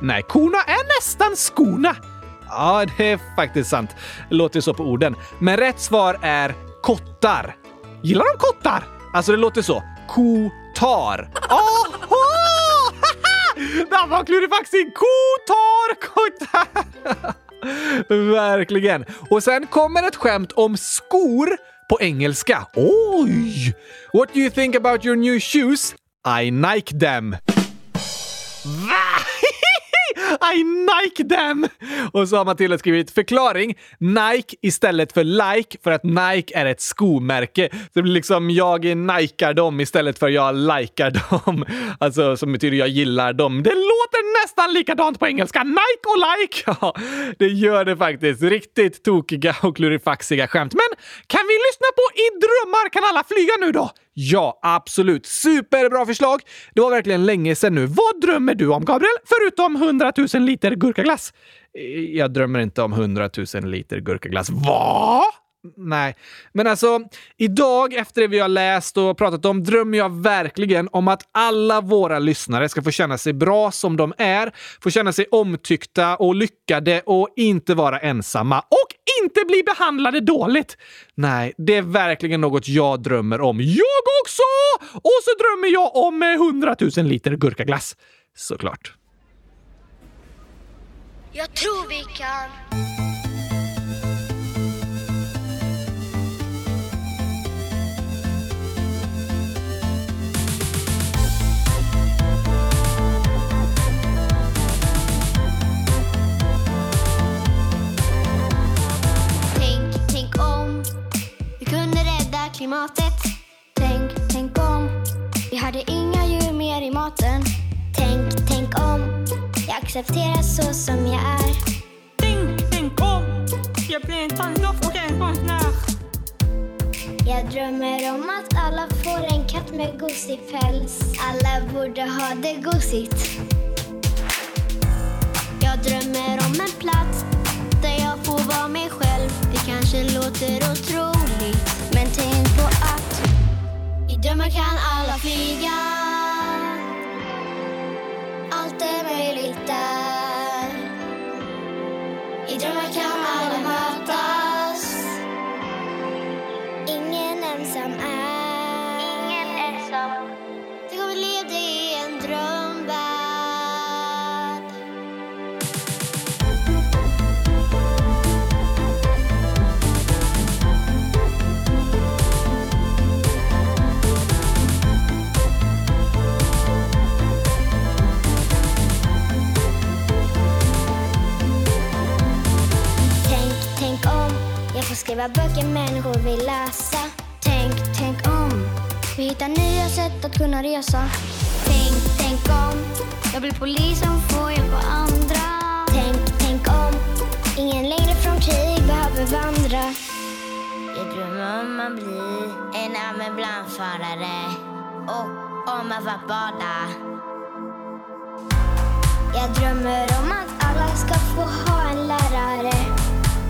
Nej, korna är nästan skorna. Ja, det är faktiskt sant. Det låter så på orden. Men rätt svar är kottar. Gillar de kottar? Alltså, det låter så. Kotar. Aha! Där var klurifaxig! Kotar, kottar! Verkligen. Och sen kommer ett skämt om skor på engelska. Oj! What do you think about your new shoes? I Nike them. I Nike them! Och så har Matilda skrivit förklaring. Nike istället för like för att Nike är ett skomärke. det blir liksom jag nikar dem istället för jag likar dem. Alltså som betyder jag gillar dem. Det låter nästan likadant på engelska. Nike och like! Ja, det gör det faktiskt. Riktigt tokiga och klurifaxiga skämt. Men kan vi lyssna på I drömmar kan alla flyga nu då? Ja, absolut. Superbra förslag! Det var verkligen länge sedan nu. Vad drömmer du om, Gabriel? Förutom 100 000 liter gurkaglass? Eh, jag drömmer inte om 100 000 liter gurkaglass. Vad? Nej, men alltså idag efter det vi har läst och pratat om drömmer jag verkligen om att alla våra lyssnare ska få känna sig bra som de är, få känna sig omtyckta och lyckade och inte vara ensamma. Och inte bli behandlade dåligt. Nej, det är verkligen något jag drömmer om. Jag också! Och så drömmer jag om eh, 100 000 liter gurkaglass. Såklart. Jag tror vi kan. Klimatet. Tänk, tänk om vi hade inga djur mer i maten. Tänk, tänk om jag accepterar så som jag är. Tänk, tänk om jag blir en tandlopp och en konstnär. Jag drömmer om att alla får en katt med gosig päls. Alla borde ha det gosigt. Jag drömmer om en plats där jag får vara mig själv. Det kanske låter otroligt drömmar kan alla flyga. Allt är möjligt där. I drömmar kan alla mötas. Ingen ensam är. Skriva böcker människor vill läsa. Tänk, tänk om vi hittar nya sätt att kunna resa. Tänk, tänk om jag blir polis som får hjälpa andra. Tänk, tänk om ingen längre från krig behöver vandra. Jag drömmer om att bli en ambulansförare och om att få bada. Jag drömmer om att alla ska få ha en lärare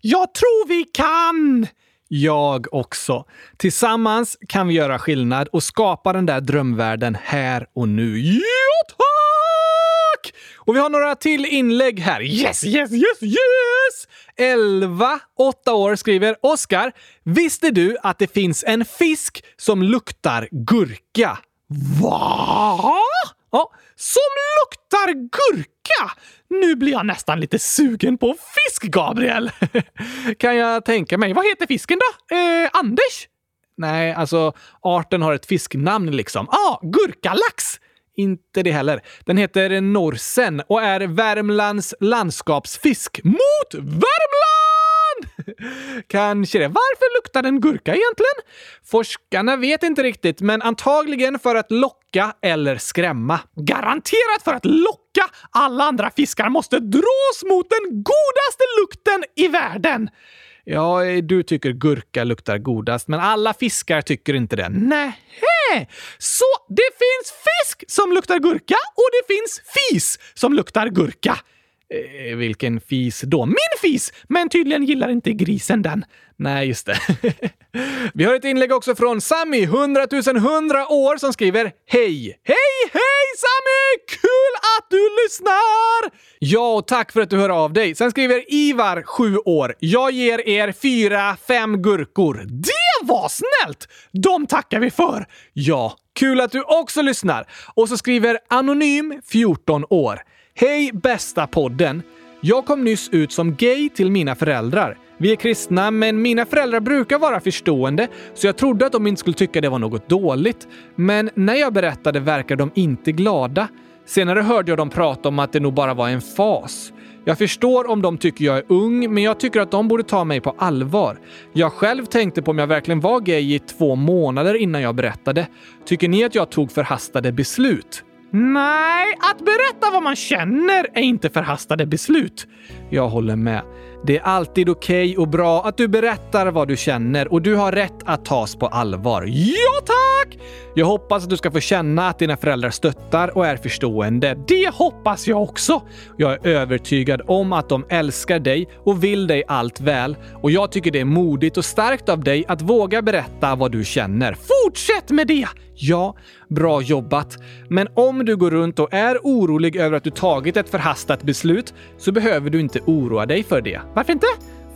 Jag tror vi kan! Jag också. Tillsammans kan vi göra skillnad och skapa den där drömvärlden här och nu. Ja, tack! Och vi har några till inlägg här. Yes, yes, yes, yes! 11, 8 år skriver Oskar. Visste du att det finns en fisk som luktar gurka? Va? Ja, som luktar gurka! Nu blir jag nästan lite sugen på fisk, Gabriel! kan jag tänka mig. Vad heter fisken då? Eh, Anders? Nej, alltså arten har ett fisknamn liksom. Ah, gurkalax! Inte det heller. Den heter norsen och är Värmlands landskapsfisk. Mot Värmland! Kanske det. Varför luktar den gurka egentligen? Forskarna vet inte riktigt, men antagligen för att locka eller skrämma. Garanterat för att locka! Alla andra fiskar måste dras mot den godaste lukten i världen! Ja, du tycker gurka luktar godast, men alla fiskar tycker inte det. Nej. Så det finns fisk som luktar gurka och det finns fis som luktar gurka. Eh, vilken fis då? Min fis! Men tydligen gillar inte grisen den. Nej, just det. Vi har ett inlägg också från Sami, 100 100 år, som skriver Hej! Hej, hej Sami! Kul att du lyssnar! Ja, och tack för att du hör av dig. Sen skriver Ivar, 7 år. Jag ger er fyra, fem gurkor. Det var snällt! De tackar vi för. Ja, kul att du också lyssnar. Och så skriver Anonym, 14 år. Hej bästa podden! Jag kom nyss ut som gay till mina föräldrar. Vi är kristna, men mina föräldrar brukar vara förstående, så jag trodde att de inte skulle tycka det var något dåligt. Men när jag berättade verkar de inte glada. Senare hörde jag dem prata om att det nog bara var en fas. Jag förstår om de tycker jag är ung, men jag tycker att de borde ta mig på allvar. Jag själv tänkte på om jag verkligen var gay i två månader innan jag berättade. Tycker ni att jag tog förhastade beslut? Nej, att berätta vad man känner är inte förhastade beslut. Jag håller med. Det är alltid okej okay och bra att du berättar vad du känner och du har rätt att tas på allvar. Ja, tack! Jag hoppas att du ska få känna att dina föräldrar stöttar och är förstående. Det hoppas jag också! Jag är övertygad om att de älskar dig och vill dig allt väl och jag tycker det är modigt och starkt av dig att våga berätta vad du känner. Fortsätt med det! Ja, bra jobbat. Men om du går runt och är orolig över att du tagit ett förhastat beslut så behöver du inte oroa dig för det. Varför inte?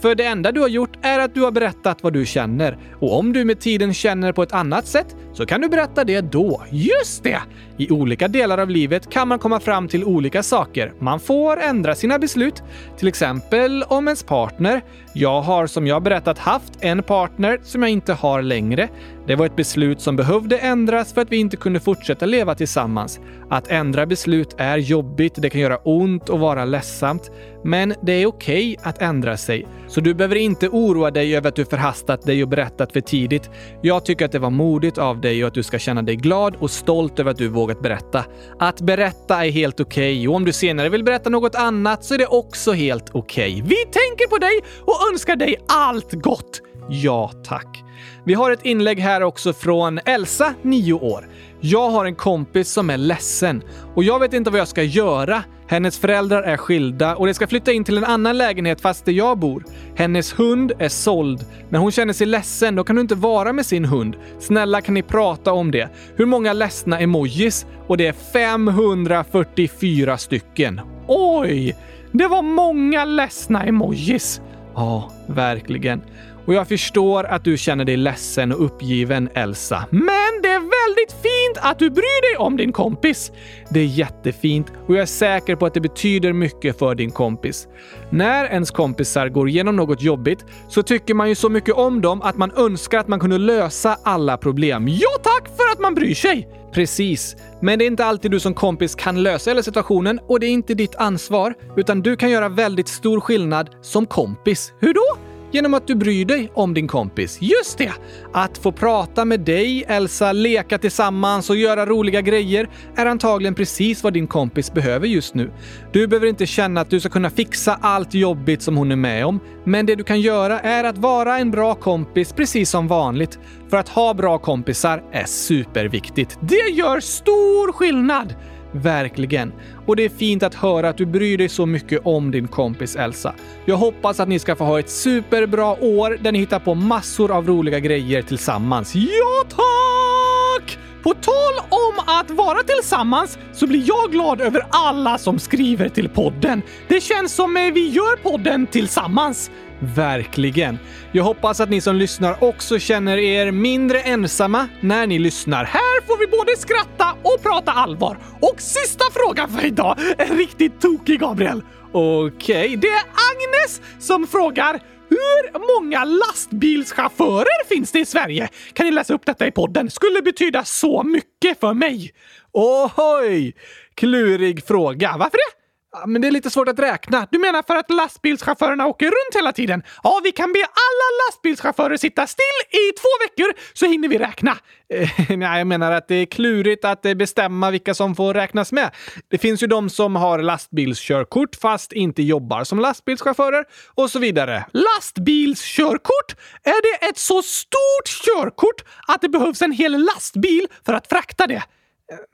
För det enda du har gjort är att du har berättat vad du känner. Och om du med tiden känner på ett annat sätt så kan du berätta det då. Just det! I olika delar av livet kan man komma fram till olika saker. Man får ändra sina beslut. Till exempel om ens partner. Jag har som jag berättat haft en partner som jag inte har längre. Det var ett beslut som behövde ändras för att vi inte kunde fortsätta leva tillsammans. Att ändra beslut är jobbigt, det kan göra ont och vara ledsamt. Men det är okej okay att ändra sig. Så du behöver inte oroa dig över att du förhastat dig och berättat för tidigt. Jag tycker att det var modigt av dig och att du ska känna dig glad och stolt över att du vågat berätta. Att berätta är helt okej okay, och om du senare vill berätta något annat så är det också helt okej. Okay. Vi tänker på dig och önskar dig allt gott! Ja, tack. Vi har ett inlägg här också från Elsa, 9 år. Jag har en kompis som är ledsen och jag vet inte vad jag ska göra. Hennes föräldrar är skilda och de ska flytta in till en annan lägenhet fast där jag bor. Hennes hund är såld. När hon känner sig ledsen, då kan hon inte vara med sin hund. Snälla kan ni prata om det? Hur många ledsna emojis? Och det är 544 stycken. Oj! Det var många ledsna emojis. Ja, verkligen. Och jag förstår att du känner dig ledsen och uppgiven, Elsa. Men det är väldigt fint att du bryr dig om din kompis. Det är jättefint och jag är säker på att det betyder mycket för din kompis. När ens kompisar går igenom något jobbigt så tycker man ju så mycket om dem att man önskar att man kunde lösa alla problem. Ja tack för att man bryr sig! Precis. Men det är inte alltid du som kompis kan lösa hela situationen och det är inte ditt ansvar, utan du kan göra väldigt stor skillnad som kompis. Hur då? Genom att du bryr dig om din kompis. Just det! Att få prata med dig, Elsa, leka tillsammans och göra roliga grejer är antagligen precis vad din kompis behöver just nu. Du behöver inte känna att du ska kunna fixa allt jobbigt som hon är med om, men det du kan göra är att vara en bra kompis precis som vanligt. För att ha bra kompisar är superviktigt. Det gör stor skillnad! Verkligen. Och det är fint att höra att du bryr dig så mycket om din kompis Elsa. Jag hoppas att ni ska få ha ett superbra år där ni hittar på massor av roliga grejer tillsammans. Ja, tack! På tal om att vara tillsammans så blir jag glad över alla som skriver till podden. Det känns som eh, vi gör podden tillsammans. Verkligen. Jag hoppas att ni som lyssnar också känner er mindre ensamma när ni lyssnar. Här får vi både skratta och prata allvar. Och sista frågan för idag är riktigt tokig, Gabriel. Okej, okay, det är Agnes som frågar hur många lastbilschaufförer finns det i Sverige? Kan ni läsa upp detta i podden? Skulle betyda så mycket för mig. Oj! Klurig fråga. Varför det? Men det är lite svårt att räkna. Du menar för att lastbilschaufförerna åker runt hela tiden? Ja, vi kan be alla lastbilschaufförer sitta still i två veckor så hinner vi räkna. Eh, nej, jag menar att det är klurigt att eh, bestämma vilka som får räknas med. Det finns ju de som har lastbilskörkort fast inte jobbar som lastbilschaufförer och så vidare. Lastbilskörkort? Är det ett så stort körkort att det behövs en hel lastbil för att frakta det?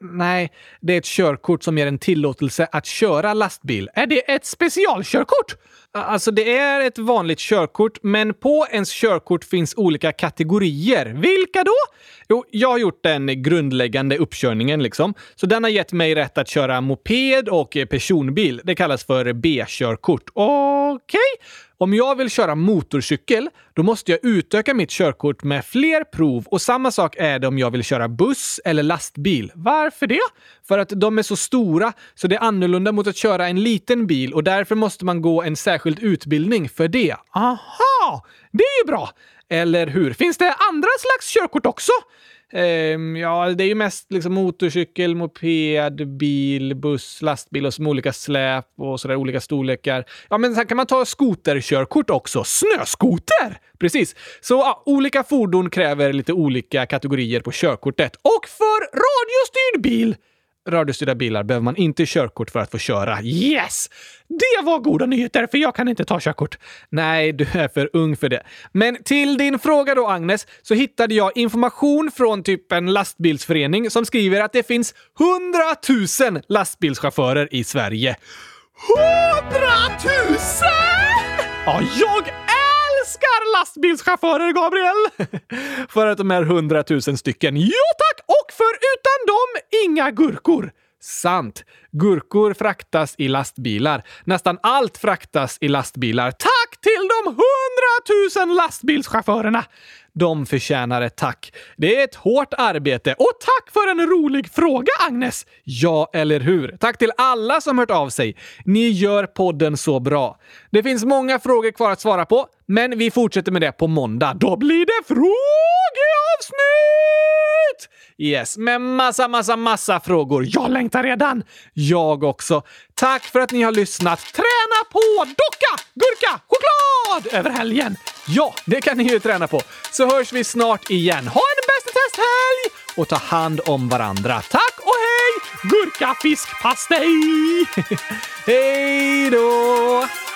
Nej, det är ett körkort som ger en tillåtelse att köra lastbil. Är det ett specialkörkort? Alltså, det är ett vanligt körkort, men på ens körkort finns olika kategorier. Vilka då? Jo, jag har gjort den grundläggande uppkörningen liksom. Så den har gett mig rätt att köra moped och personbil. Det kallas för B-körkort. Okej? Okay. Om jag vill köra motorcykel, då måste jag utöka mitt körkort med fler prov och samma sak är det om jag vill köra buss eller lastbil. Varför det? För att de är så stora så det är annorlunda mot att köra en liten bil och därför måste man gå en särskild utbildning för det. Aha! Det är ju bra! Eller hur? Finns det andra slags körkort också? Um, ja, det är ju mest liksom motorcykel, moped, bil, buss, lastbil och som olika släp och sådär olika storlekar. Ja, men sen kan man ta skoterkörkort också. Snöskoter! Precis. Så ja, olika fordon kräver lite olika kategorier på körkortet. Och för radiostyrd bil radiostyrda bilar behöver man inte körkort för att få köra. Yes! Det var goda nyheter, för jag kan inte ta körkort. Nej, du är för ung för det. Men till din fråga då, Agnes, så hittade jag information från typ en lastbilsförening som skriver att det finns 100 000 lastbilschaufförer i Sverige. 100 000! Ja, jag älskar lastbilschaufförer, Gabriel! för att de är 100 000 stycken. Ja tack! För utan dem, inga gurkor. Sant. Gurkor fraktas i lastbilar. Nästan allt fraktas i lastbilar. Tack till de hundratusen lastbilschaufförerna! De förtjänar ett tack. Det är ett hårt arbete och tack för en rolig fråga, Agnes! Ja, eller hur? Tack till alla som hört av sig. Ni gör podden så bra. Det finns många frågor kvar att svara på, men vi fortsätter med det på måndag. Då blir det frågeavsnitt! Yes, med massa, massa, massa frågor. Jag längtar redan! Jag också. Tack för att ni har lyssnat. Träna på docka, gurka, choklad över helgen! Ja, det kan ni ju träna på. Så hörs vi snart igen. Ha en bästa testhelg och ta hand om varandra. Tack och hej! Gurka fiskpastej! hej då!